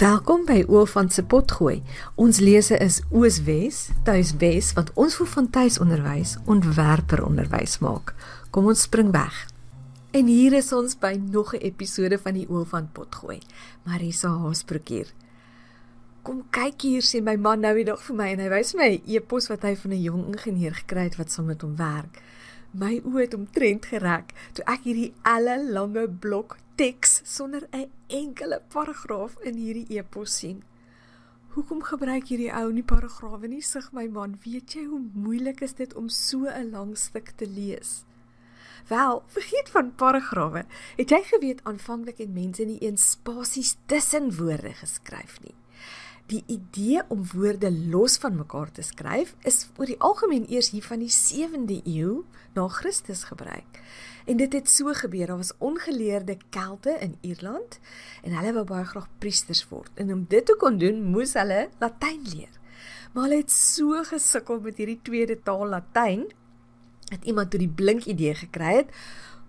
Welkom by Oofant se potgooi. Ons lese is Ooswes, Tuiswes wat ons vir van tuisonderwys ontwerper onderwys maak. Kom ons spring weg. En hier is ons by nog 'n episode van die Oofant potgooi. Marisa Haasbroek hier. Kom kyk hier sê my man nou die dag vir my en hy wys my 'n e-pos wat hy van 'n jong ingenieur gekry het wat saam met hom werk. My oë het omtrent gereg toe ek hierdie elle lange blok teks sonder 'n enkele paragraaf in hierdie e-pos sien. Hoekom gebruik hierdie ou nie paragrawe nie, sug my man. Weet jy hoe moeilik is dit om so 'n lang stuk te lees? Wel, vergeet van paragrawe. Het jy geweet aanvanklik het mense nie eens spasies tussen woorde geskryf nie? Die idee om woorde los van mekaar te skryf is oor die algemeen eers hier van die 7de eeu na Christus gebruik. En dit het so gebeur. Daar was ongeleerde Kelte in Ierland en hulle wou baie graag priesters word. En om dit te kon doen, moes hulle Latyn leer. Maar hulle het so gesukkel met hierdie tweede taal Latyn dat iemand toe die blink idee gekry het.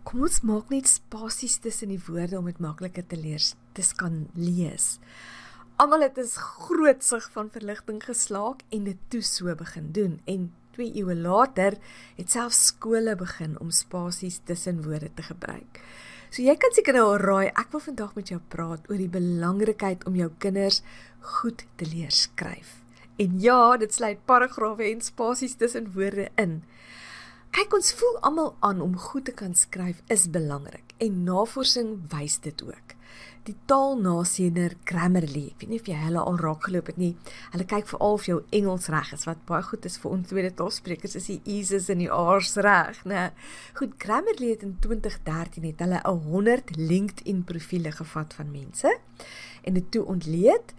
Kom ons maak net spasies tussen die woorde om dit makliker te leer te kan lees. Almal het 'n groot sig van verligting geslaak en dit toe so begin doen en 2 eeue later het selfs skole begin om spasies tussen woorde te gebruik. So jy kan seker nou raai, ek wil vandag met jou praat oor die belangrikheid om jou kinders goed te leer skryf. En ja, dit sluit paragrawe en spasies tussen woorde in. Kyk, ons voel almal aan om goed te kan skryf is belangrik en navorsing wys dit ook die taalnasiener Grammarly. Ek weet nie of jy hulle al raak geloop het nie. Hulle kyk veral of jou Engels reg is wat baie goed is vir ons tweede taalsprekers is die E's en die R's reg, né? Goed, Grammarly het in 2013 het hulle 'n 100 LinkedIn profile gevat van mense en dit toe ontleed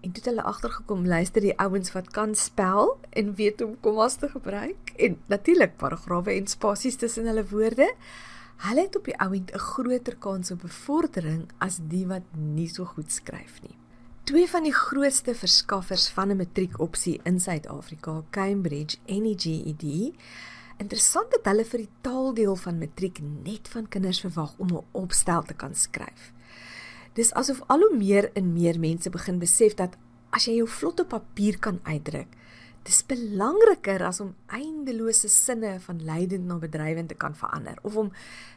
en toe het hulle agtergekom luister die ouens wat kan spel en weet hoe om kommas te gebruik en natuurlik paragrawe en spasies tussen hulle woorde. Hulle het op die ouend 'n groter kans op bevordering as die wat nie so goed skryf nie. Twee van die grootste verskaffers van 'n matriekopsie in Suid-Afrika, Cambridge en die GED, interessant dat hulle vir die taaldeel van matriek net van kinders verwag om 'n opstel te kan skryf. Dis asof al hoe meer en meer mense begin besef dat as jy jou vlot op papier kan uitdruk, Dis belangriker as om eindelose sinne van leidend na bedrywend te kan verander of om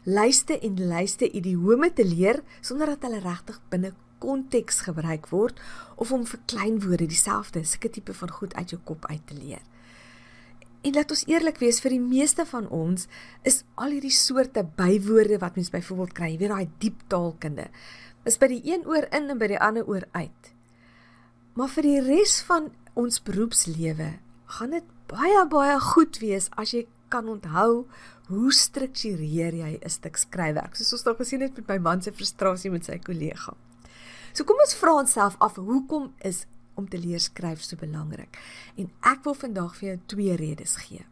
lyste en lyste idiome te leer sonder dat hulle regtig binne konteks gebruik word of om vir klein woorde dieselfde sulke tipe van goed uit jou kop uit te leer. En laat ons eerlik wees vir die meeste van ons is al hierdie soorte bywoorde wat mens byvoorbeeld kry, weet daai diep taalkunde, is by die een oor in en by die ander oor uit. Maar vir die res van ons beroepslewe gaan dit baie baie goed wees as jy kan onthou hoe struktureer jy 'n stuk skryfwerk. Soos ons nou gesien het met my man se frustrasie met sy kollega. So kom ons vra onsself af, hoekom is om te leer skryf so belangrik? En ek wil vandag vir jou twee redes gee.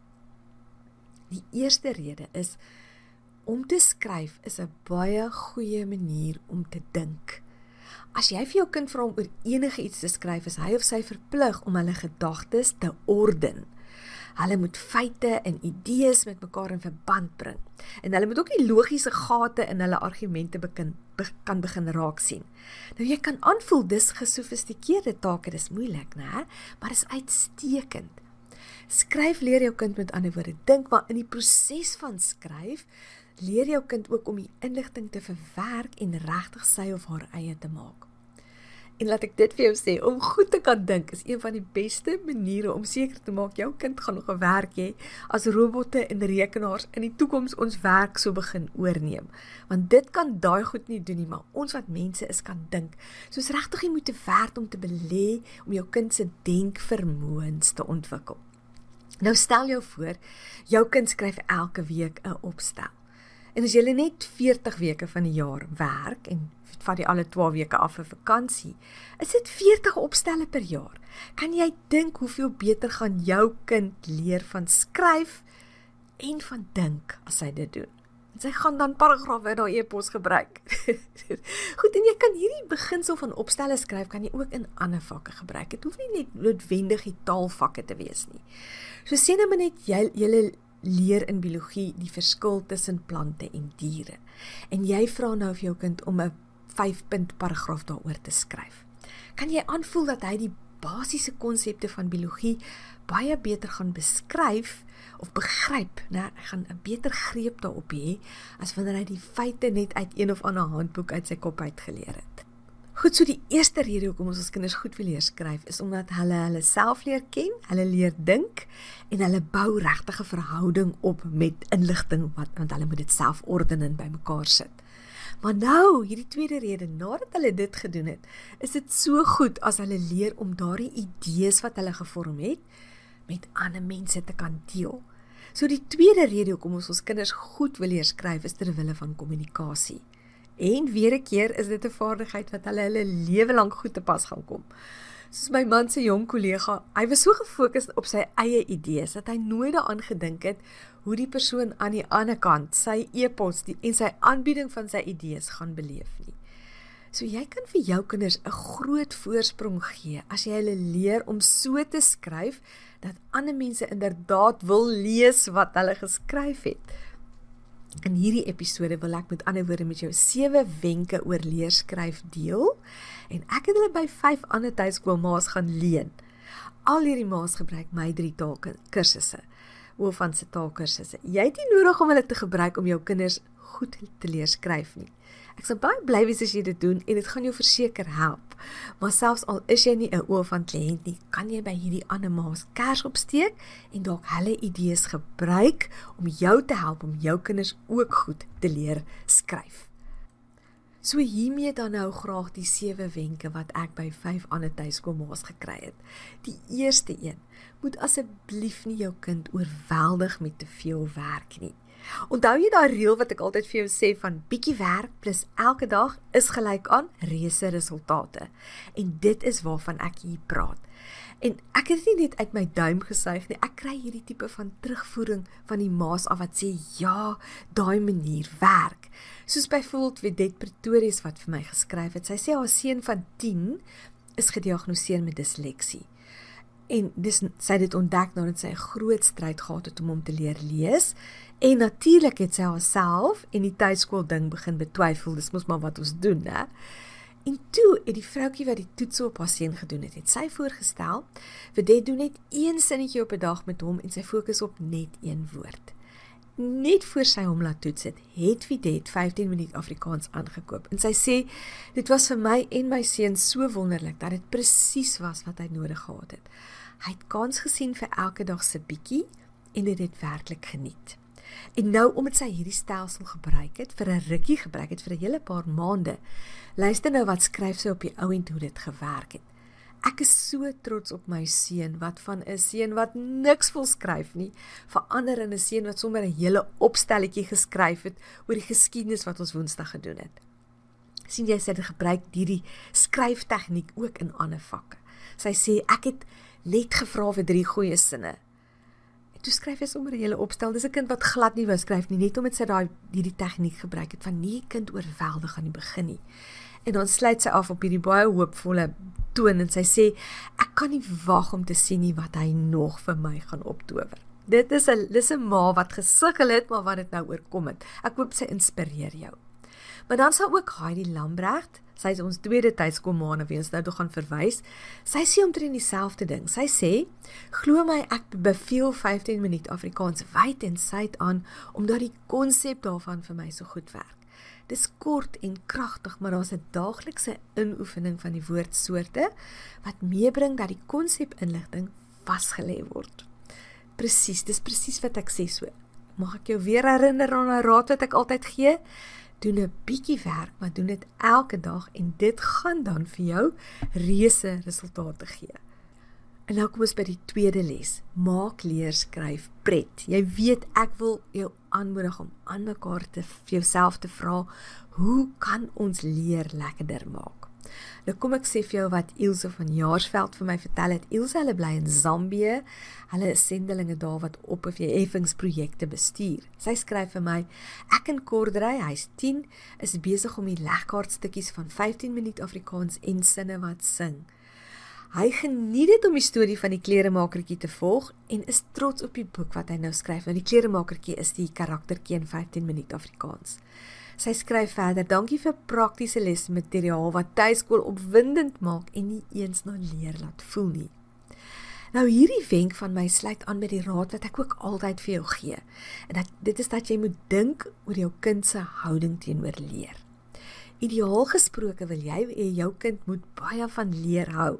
Die eerste rede is om te skryf is 'n baie goeie manier om te dink. As jy vir jou kind vra om oor enige iets te skryf, is hy of sy verplig om hulle gedagtes te orden. Hulle moet feite en idees met mekaar in verband bring. En hulle moet ook die logiese gate in hulle argumente begin be, kan begin raak sien. Nou jy kan aanvoel dis gesofistikeerde take, dis moeilik, né? Maar dis uitstekend. Skryf leer jou kind met ander woorde dink maar in die proses van skryf leer jou kind ook om die inligting te verwerk en regtig sy of haar eie te maak. En laat ek dit vir jou sê, om goed te kan dink is een van die beste maniere om seker te maak jou kind gaan nog 'n werk hê as robotte en rekenaars in die toekoms ons werk so begin oorneem. Want dit kan daai goed nie doen nie, maar ons wat mense is kan dink. Soos regtig jy moet te werd om te belê om jou kind se denkvermoëns te ontwikkel. Nou stel jou voor, jou kind skryf elke week 'n opstel. En as jy net 40 weke van die jaar werk en vat jy alle 12 weke af vir vakansie, is dit 40 opstelle per jaar. Kan jy dink hoeveel beter gaan jou kind leer van skryf en van dink as hy dit doen? En sy gaan dan paragrawe in haar e-pos gebruik. Goed, en jy kan hierdie beginsel van opstelle skryf kan jy ook in ander vakke gebruik. Dit hoef nie net noodwendig die taalvakke te wees nie. So sien nou net jy julle leer in biologie die verskil tussen plante en diere. En jy vra nou vir jou kind om 'n 5-punt paragraaf daaroor te skryf. kan jy aanvoel dat hy die basiese konsepte van biologie baie beter gaan beskryf of begryp, né? Hy gaan 'n beter greep daarop hê as wanneer hy die feite net uit een of ander handboek uit sy kop uit geleer het. Goed, so die eerste rede hoekom ons ons kinders goed wil leer skryf is omdat hulle hulle self leer ken, hulle leer dink en hulle bou regtige verhouding op met inligting wat want hulle moet dit self orden en bymekaar sit. Maar nou, hierdie tweede rede, nadat hulle dit gedoen het, is dit so goed as hulle leer om daardie idees wat hulle gevorm het met ander mense te kan deel. So die tweede rede hoekom ons ons kinders goed wil leer skryf is ter wille van kommunikasie. En weer 'n keer is dit 'n vaardigheid wat hulle hulle lewe lank goed te pas gaan kom. Soos my man se jong kollega, hy was so gefokus op sy eie idees dat hy nooit daaraan gedink het hoe die persoon aan die ander kant sy e-pos en sy aanbieding van sy idees gaan beleef nie. So jy kan vir jou kinders 'n groot voorsprong gee as jy hulle leer om so te skryf dat ander mense inderdaad wil lees wat hulle geskryf het. In hierdie episode wil ek met ander woorde met jou sewe wenke oor leer skryf deel en ek het hulle by vyf ander tuiskoolmaas gaan leen. Al hierdie maas gebruik my drie taalke kursusse. Oor van se taalkursusse. Jy het nie nodig om hulle te gebruik om jou kinders goed te leer skryf nie. Ek sal baie bly wees as jy dit doen en dit gaan jou verseker help. Maar selfs al is jy nie 'n oor van kliënt nie, kan jy by hierdie ander ma's kers opsteek en dalk hulle idees gebruik om jou te help om jou kinders ook goed te leer skryf. So hiermee dan nou graag die sewe wenke wat ek by vyf ander tuiskoolma's gekry het. Die eerste een: moet asseblief nie jou kind oorweldig met te veel werk nie. Onthou jy daai reël wat ek altyd vir jou sê van bietjie werk plus elke dag is gelyk aan reuse resultate. En dit is waarvan ek hier praat. En ek het dit nie net uit my duim gesuig nie. Ek kry hierdie tipe van terugvoering van die maas af wat sê ja, daai manier werk. Soos byvoorbeeld Wedet Pretorius wat vir my geskryf het. Sy sê haar seun van 10 is gediagnoseer met disleksie. En dis sy het dit ontdek nadat sy 'n groot stryd gehad het om hom te leer lees En natuurlik het sy haarself en die tuiskool ding begin betwyfel. Dis mos maar wat ons doen, né? En toe het die vroutjie wat die toets op haar seun gedoen het, het sy voorgestel, vir dit doen net een sinnetjie op 'n dag met hom en sy fokus op net een woord. Net voor sy hom laat toets het, het Videt 15 minuut Afrikaans aangekoop. En sy sê dit was vir my en my seun so wonderlik dat dit presies was wat hy nodig gehad het. Hy het kans gesien vir elke dag se bietjie en dit het werklik geniet. En nou omdat sy hierdie stelsel gebruik het vir 'n rukkie gebruik het vir 'n hele paar maande. Luister nou wat skryf sy op die ou end hoe dit gewerk het. Ek is so trots op my seun wat van 'n seun wat niks wil skryf nie, verander in 'n seun wat sommer 'n hele opstelletjie geskryf het oor die geskiedenis wat ons Woensdag gedoen het. sien jy sy het gebruik hierdie skryftegniek ook in ander vakke. Sy sê ek het net gevra vir drie goeie sinne toe skryf hy sommer 'n hele opstel. Dis 'n kind wat glad nie wou skryf nie, net omdat sy daai hierdie tegniek gebruik het van nie kind oorweldig aan die begin nie. En dan sluit sy af op hierdie baie hoopvolle toon en sy sê ek kan nie wag om te sien nie wat hy nog vir my gaan optower. Dit is 'n dis 'n ma wat gesukkel het, maar wat dit nou oorkom het. Ek hoop sy inspireer jou. Maar dan sal ook Heidi Lambregt Sy is ons tweede tydskommaande wie ons nou toe gaan verwys. Sy sê omtrent dieselfde ding. Sy sê: "Glo my, ek beveel 15 minuut Afrikaans wyd en suid aan omdat die konsep daarvan vir my so goed werk. Dis kort en kragtig, maar daar's 'n daaglikse inoefening van die woordsoorte wat meebring dat die konsep inligting vasgelê word." Presies, dis presies wat ek sê so. Mag ek jou weer herinner aan 'n raad wat ek altyd gee? Doen 'n bietjie werk, maar doen dit elke dag en dit gaan dan vir jou reuse resultate gee. En nou kom ons by die tweede les. Maak leer skryf pret. Jy weet ek wil jou aanmoedig om aan mekaar te vir jouself te vra, hoe kan ons leer lekkerder maak? Nou kom ek sê vir jou wat Ilse van Jaarsveld vir my vertel het. Ilse hulle bly in Zambië. Hulle is sendelinge daar wat op of jy effingsprojekte bestuur. Sy skryf vir my: "Ek en Kordrey, hy's 10, is besig om die legkaartstukkies van 15 minuut Afrikaans en sinne wat sing." Hy geniet dit om die storie van die kleremakertjie te volg en is trots op die boek wat hy nou skryf. Want die kleremakertjie is die karaktertjie in 15 minuut Afrikaans. Sy skryf verder: "Dankie vir praktiese lesmateriaal wat tuiskool opwindend maak en nie eens na leer laat voel nie." Nou hierdie wenk van my sluit aan by die raad wat ek ook altyd vir jou gee. En dat dit is dat jy moet dink oor jou kind se houding teenoor leer. Ideaal gesproke wil jy hê jou kind moet baie van leer hou.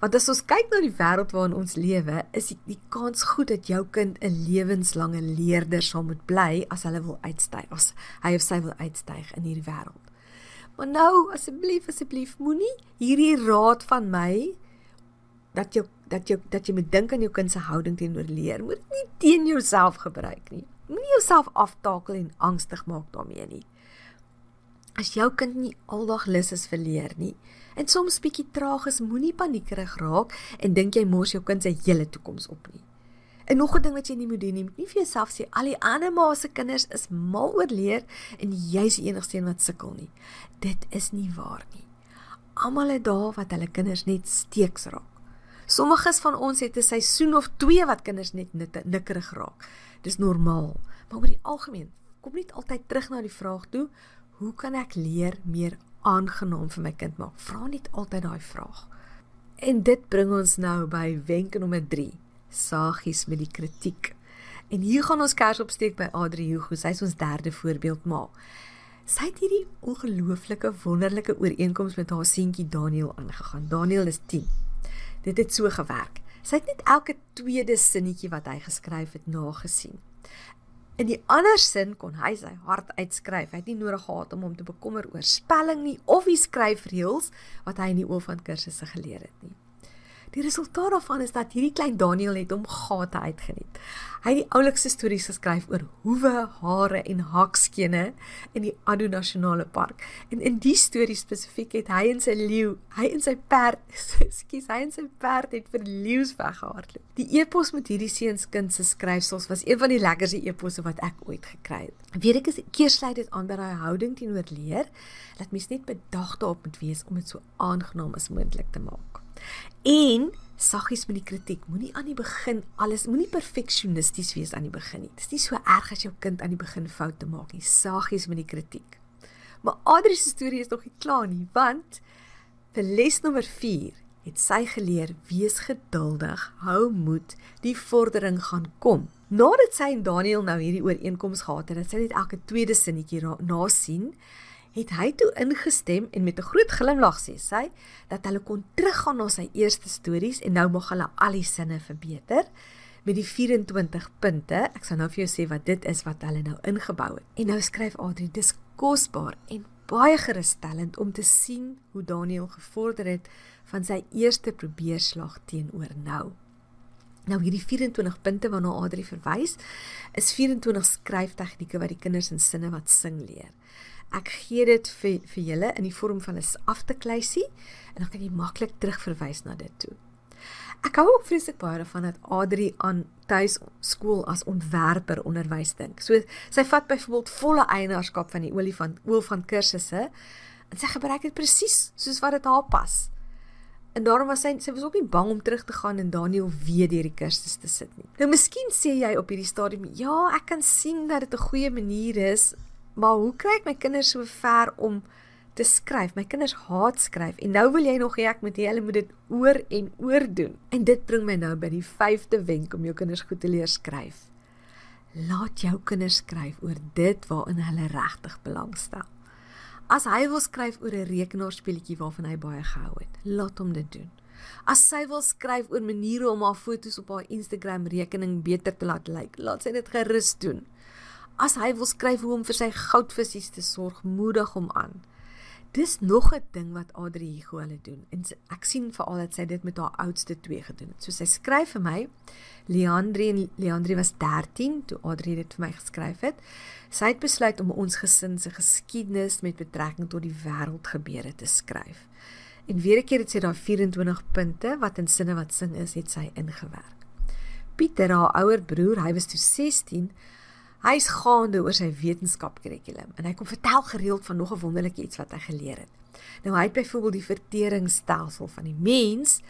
Want as ons kyk na die wêreld waarin ons lewe, is die, die kans goed dat jou kind 'n lewenslange leerder sal moet bly as hulle wil uitstyg, as hy of sy wil uitstyg in hierdie wêreld. Maar nou, asseblief, asseblief, moenie hierdie raad van my dat jou dat jy dat jy moet dink aan jou kind se houding teenoor leer. Moet dit nie teen jouself gebruik nie. Moenie jouself aftakel en angstig maak daarmee nie. As jou kind nie aldag lus is vir leer nie en soms bietjie traag is, moenie paniekerig raak en dink jy mors jou kind se hele toekoms op nie. En nog 'n ding wat jy nie moet doen nie, moet nie vir jouself sê al die ander ma se kinders is mal oor leer en jy's die enigste een wat sukkel nie. Dit is nie waar nie. Almal het dae wat hulle kinders net steeks raak. Sommiges van ons het 'n seisoen of 2 wat kinders net nikkerig raak. Dis normaal. Maar oor die algemeen, kom net altyd terug na die vraag toe, hoe kan ek leer meer aangenaam vir my kind maak? Vra net altyd daai vraag. En dit bring ons nou by wenk nommer 3. Sagies met die kritiek. En hier gaan ons kers opsteek by Adri Hugo. Sy is ons derde voorbeeld ma. Sy het hierdie ongelooflike wonderlike ooreenkoms met haar seentjie Daniel aangegaan. Daniel is 10. Dit het so gewerk. Sy het net elke tweede sinnetjie wat hy geskryf het nagesien. In die ander sin kon hy sy hart uitskryf. Hy het nie nodig gehad om hom te bekommer oor spelling nie of die skryfreëls wat hy in die oë van kursusse geleer het nie. Die resultaat daarvan is dat hierdie klein Daniel het hom gate uitgeniet. Hy het die oulikste stories geskryf oor hoewe, hare en hakskene in die Addo Nasionale Park. En in die storie spesifiek het hy en sy leeu, hy en sy perd, skus, hy en sy perd het vir leeu's weggehardloop. Die epos met hierdie seunskind se skryfsels was een van die lekkerste eposse wat ek ooit gekry het. Weet ek is keersluit dit aan by daai houding teenoor leer dat mens net bedag daarop moet wees om dit so aangenaam as moontlik te maak. En saggies met die kritiek. Moenie aan die begin alles moenie perfeksionisties wees aan die begin nie. Dit is nie so erg as jou kind aan die begin foute maak nie. Saggies met die kritiek. Maar Adri se storie is nog nie klaar nie, want vir les nommer 4 het sy geleer: wees geduldig, hou moed, die vordering gaan kom. Nadat sy en Daniel nou hierdie ooreenkoms gehad het, dat sy net elke tweede sinnetjie na sien, het hy toe ingestem en met 'n groot glimlag sê sy dat hulle kon teruggaan na sy eerste stories en nou mag hulle al die sinne verbeter met die 24 punte. Ek sal nou vir jou sê wat dit is wat hulle nou ingebou het. En nou skryf Adri, dis kosbaar en baie gerusstellend om te sien hoe Daniel gevorder het van sy eerste probeerslag teenoor nou. Nou hierdie 24 punte waarna Adri verwys, is 24 skryftegnieke wat die kinders in sinne wat sing leer. Ek gee dit vir vir julle in die vorm van 'n aftekleisie en dan kan jy maklik terugverwys na dit toe. Ek hou ook vreeslik baie daarvan dat Adri aan tuis skool as ontwerper onderwys dink. So sy vat byvoorbeeld volle eienaarskap van die olifant ool van kursusse en sy gebruik dit presies soos wat dit haar pas. En daarom was sy sy was ook nie bang om terug te gaan en Daniel weer deur die kursus te sit nie. Nou miskien sê jy op hierdie stadium, ja, ek kan sien dat dit 'n goeie manier is Maar hoe kry ek my kinders so ver om te skryf? My kinders haat skryf en nou wil jy nog hê ek moet hê hulle moet dit oor en oor doen. En dit bring my nou by die 5de wenk om jou kinders goed te leer skryf. Laat jou kinders skryf oor dit waarin hulle regtig belangstel. As hy wil skryf oor 'n rekenaarspeletjie waarvan hy baie gehou het, laat hom dit doen. As sy wil skryf oor maniere om haar foto's op haar Instagram rekening beter te laat lyk, laat sy dit gerus doen. As hy wil skryf hoe om vir sy goudvissies te sorg, moedig hom aan. Dis nog 'n ding wat Adri Hugo hulle doen. En ek sien veral dat sy dit met haar oudste twee gedoen het. So sy skryf vir my Leandri en Leandri was 13 toe Adri dit vir my geskryf het. Sy het besluit om ons gesin se geskiedenis met betrekking tot die wêreldgebeure te skryf. En weer 'n keer het sy daai 24 punte wat in sinne wat sin is, het sy ingewerk. Pieter, haar ouer broer, hy was toe 16 Hy's gaande oor sy wetenskapkurrikulum en hy kom vertel gereeld van nog 'n wonderlike iets wat hy geleer het. Nou hy het byvoorbeeld die verteringsstelsel van die mens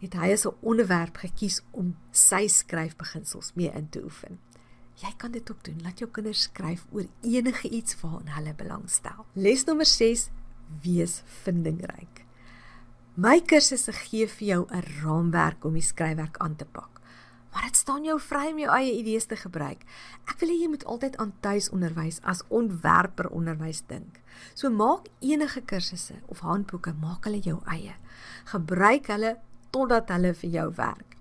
het hy as 'n onderwerp gekies om sy skryfbeginsels mee in te oefen. Jy kan dit ook doen. Laat jou kinders skryf oor enige iets waaraan hulle belangstel. Les nommer 6: Wees vindingryk. My kursusse gee vir jou 'n raamwerk om die skryfwerk aan te pak. Maar dit staan jou vry om jou eie idees te gebruik. Ek wil hê jy moet altyd aan tuisonderwys as ontwerper onderwys dink. So maak enige kursusse of handboeke, maak hulle jou eie. Gebruik hulle totdat hulle vir jou werk.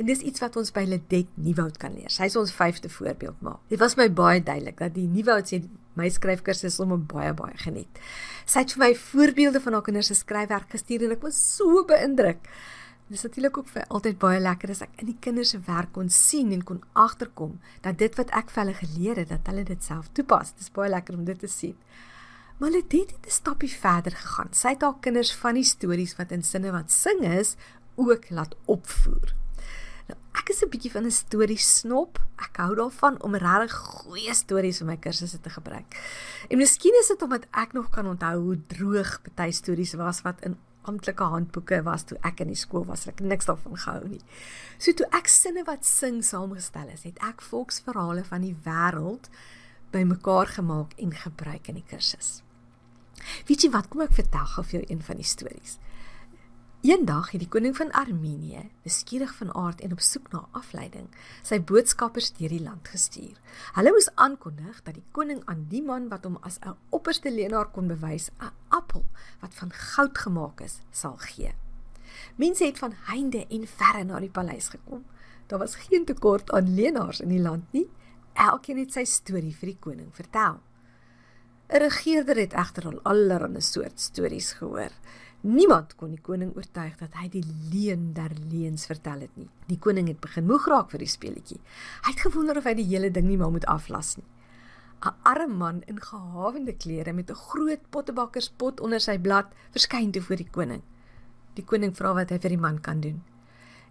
En dis iets wat ons by Ledet Nieuwoud kan leer. Sy is ons vyfde voorbeeld maar. Dit was my baie duidelik dat die Nieuwoud sê my skryfkursus om baie baie geniet. Sy het vir my voorbeelde van haar kinders se skryfwerk gestuur en ek was so beïndruk. Dit is natuurlik ook vir altyd baie lekker as ek in die kinders se werk kon sien en kon agterkom dat dit wat ek vir hulle geleer het, dat hulle dit self toepas. Dit is baie lekker om dit te sien. Maar hulle het dit 'n stapie verder gegaan. Sy het haar kinders van die stories wat in sinne wat sing is, ook laat opvoer. Nou, ek is 'n bietjie van 'n storie snop. Ek hou daarvan om regtig goeie stories in my kursusse te gebruik. En miskien is dit omdat ek nog kan onthou hoe droog party stories was wat in amptelike handboeke was toe ek in die skool was. Ek niks daarvan gehou nie. So toe ek sinne wat sing saamgestel is, het ek volksverhale van die wêreld bymekaar gemaak en gebruik in die kursus. Weet jy wat kom ek vertel gou vir jou een van die stories. Eendag het die koning van Armenië, beskierig van aard en op soek na afleiding, sy boodskappers deur die land gestuur. Hulle moes aankondig dat die koning aan die man wat hom as 'n opperste leenaar kon bewys, 'n appel wat van goud gemaak is, sal gee. Mense het van heinde en verre na die paleis gekom. Daar was geen tekort aan leenaars in die land nie. Elkeen het sy storie vir die koning vertel. 'n Regerder het egter al allerlei soort stories gehoor. Niemand kon die koning oortuig dat hy die leuen der leuns vertel het nie. Die koning het begin moeg raak vir die speletjie. Hy het gewonder of hy die hele ding nie maar moet aflas nie. 'n Arme man in gehavende klere met 'n groot pottebakkerspot onder sy blad verskyn toe voor die koning. Die koning vra wat hy vir die man kan doen.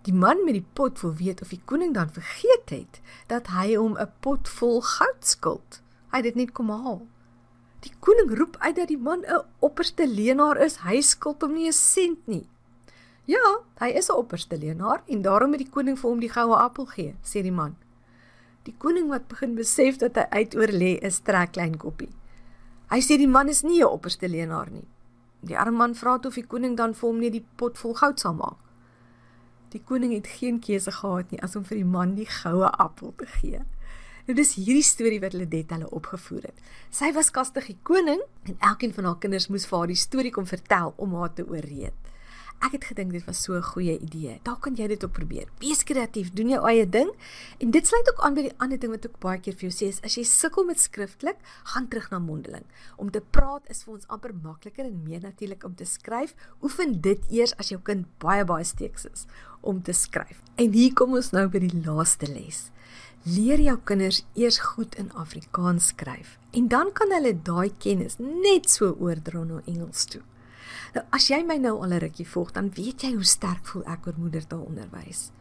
Die man met die pot wil weet of die koning dan vergeet het dat hy hom 'n pot vol goud skuld. Hy het dit net kom haal. Die koning roep uit dat die man 'n opperste leenaar is. Hy skuld hom nie 'n sent nie. Ja, hy is 'n opperste leenaar en daarom het die koning vir hom die goue appel gee, sê die man. Die koning wat begin besef dat hy uitoor lê, is trek klein koppie. Hy sê die man is nie 'n opperste leenaar nie. Die arme man vra toe of die koning dan vir hom net die pot vol goud sal maak. Die koning het geen keuse gehad nie as om vir die man die goue appel te gee. Nou dis hierdie storie wat Ledet hulle opgevoer het. Sy was kastig die koning en elkeen van haar kinders moes vir haar die storie kom vertel om haar te ooreed. Ek het gedink dit was so 'n goeie idee. Daar kan jy dit ook probeer. Wees kreatief, doen jou eie ding. En dit sluit ook aan by die ander ding wat ek baie keer vir jou sê, is as jy sukkel met skriftelik, gaan terug na mondeling. Om te praat is vir ons amper makliker en meer natuurlik om te skryf. Oefen dit eers as jou kind baie baie steeks is om te skryf. En hier kom ons nou by die laaste les. Leer jou kinders eers goed in Afrikaans skryf en dan kan hulle daai kennis net so oordra na Engels toe. Nou as jy my nou al 'n rukkie volg, dan weet jy hoe sterk voel ek oor moedertaalonderwys.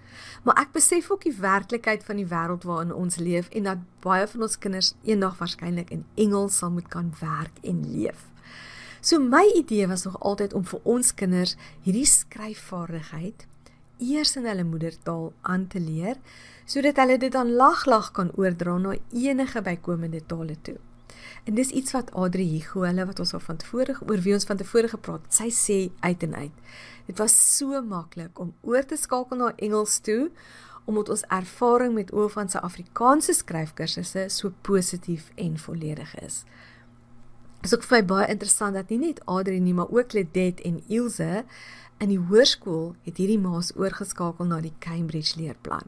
Maar ek besef ook die werklikheid van die wêreld waarin ons leef en dat baie van ons kinders eendag waarskynlik in Engels sal moet kan werk en leef. So my idee was nog altyd om vir ons kinders hierdie skryfvaardigheid eers in hulle moedertaal aan te leer sodat hulle dit dan laglag kan oordra na enige bykomende tale toe. En dis iets wat Adri Hugo hulle wat ons al van tevore oor wie ons van tevore gepraat het. Sy sê uit en uit. Dit was so maklik om oor te skakel na Engels toe omdat ons ervaring met oor van sy Afrikaanse skryfkursusse so positief en volledig is. Dit is ook vir my baie interessant dat nie net Adri nie, maar ook Ledet en Ilse In die hoërskool het hierdie maas oorgeskakel na die Cambridge leerplan.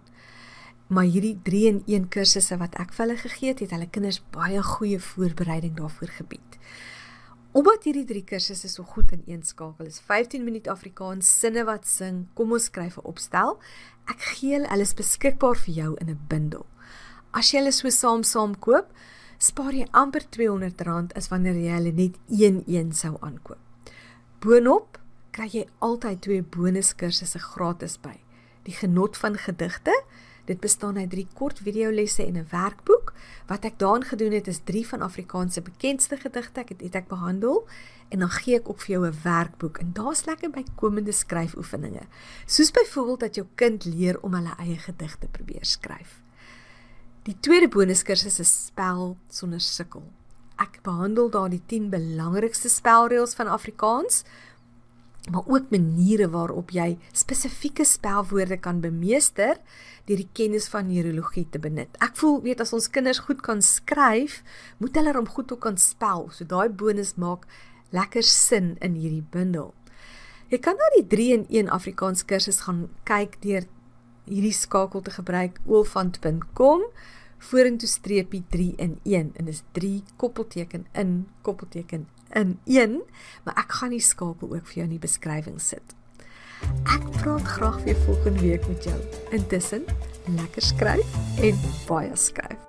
Maar hierdie 3-in-1 kursusse wat ek vir hulle gegee het, het hulle kinders baie goeie voorbereiding daarvoor gebied. Omdat hierdie drie kursusse so goed ineenskakel is, 15 minute Afrikaans, sinne wat sing, kom ons skryf 'n opstel. Ek gee hulle alles beskikbaar vir jou in 'n bundel. As jy hulle so saam saam koop, spaar jy amper R200 as wanneer jy hulle net een-een sou aankoop. Boonop kry jy altyd twee bonuskursusse gratis by. Die genot van gedigte. Dit bestaan uit drie kort videolesse en 'n werkboek. Wat ek daarin gedoen het is drie van Afrikaans se bekendste gedigte ek het, het ek behandel en dan gee ek ook vir jou 'n werkboek en daar's lekker bykomende skryfoefeninge. Soos byvoorbeeld dat jou kind leer om hulle eie gedigte probeer skryf. Die tweede bonuskursus is spel sonder sukkel. Ek behandel daar die 10 belangrikste spelreëls van Afrikaans, maar ook maniere waarop jy spesifieke spelwoorde kan bemeester deur die kennis van neurologie te benut. Ek voel weet as ons kinders goed kan skryf, moet hulle hom goed ook kan spel. So daai bonus maak lekker sin in hierdie bundel. Jy kan na die 3 in 1 Afrikaans kursus gaan kyk deur hierdie skakel te gebruik olfant.com vorentoe streepie 3 in 1 en dis 3 koppelteken in koppelteken in 1, maar ek gaan die skakel ook vir jou in die beskrywing sit. Ek praat graag weer volgende week met jou. Intussen, lekker skryf en baie skryf.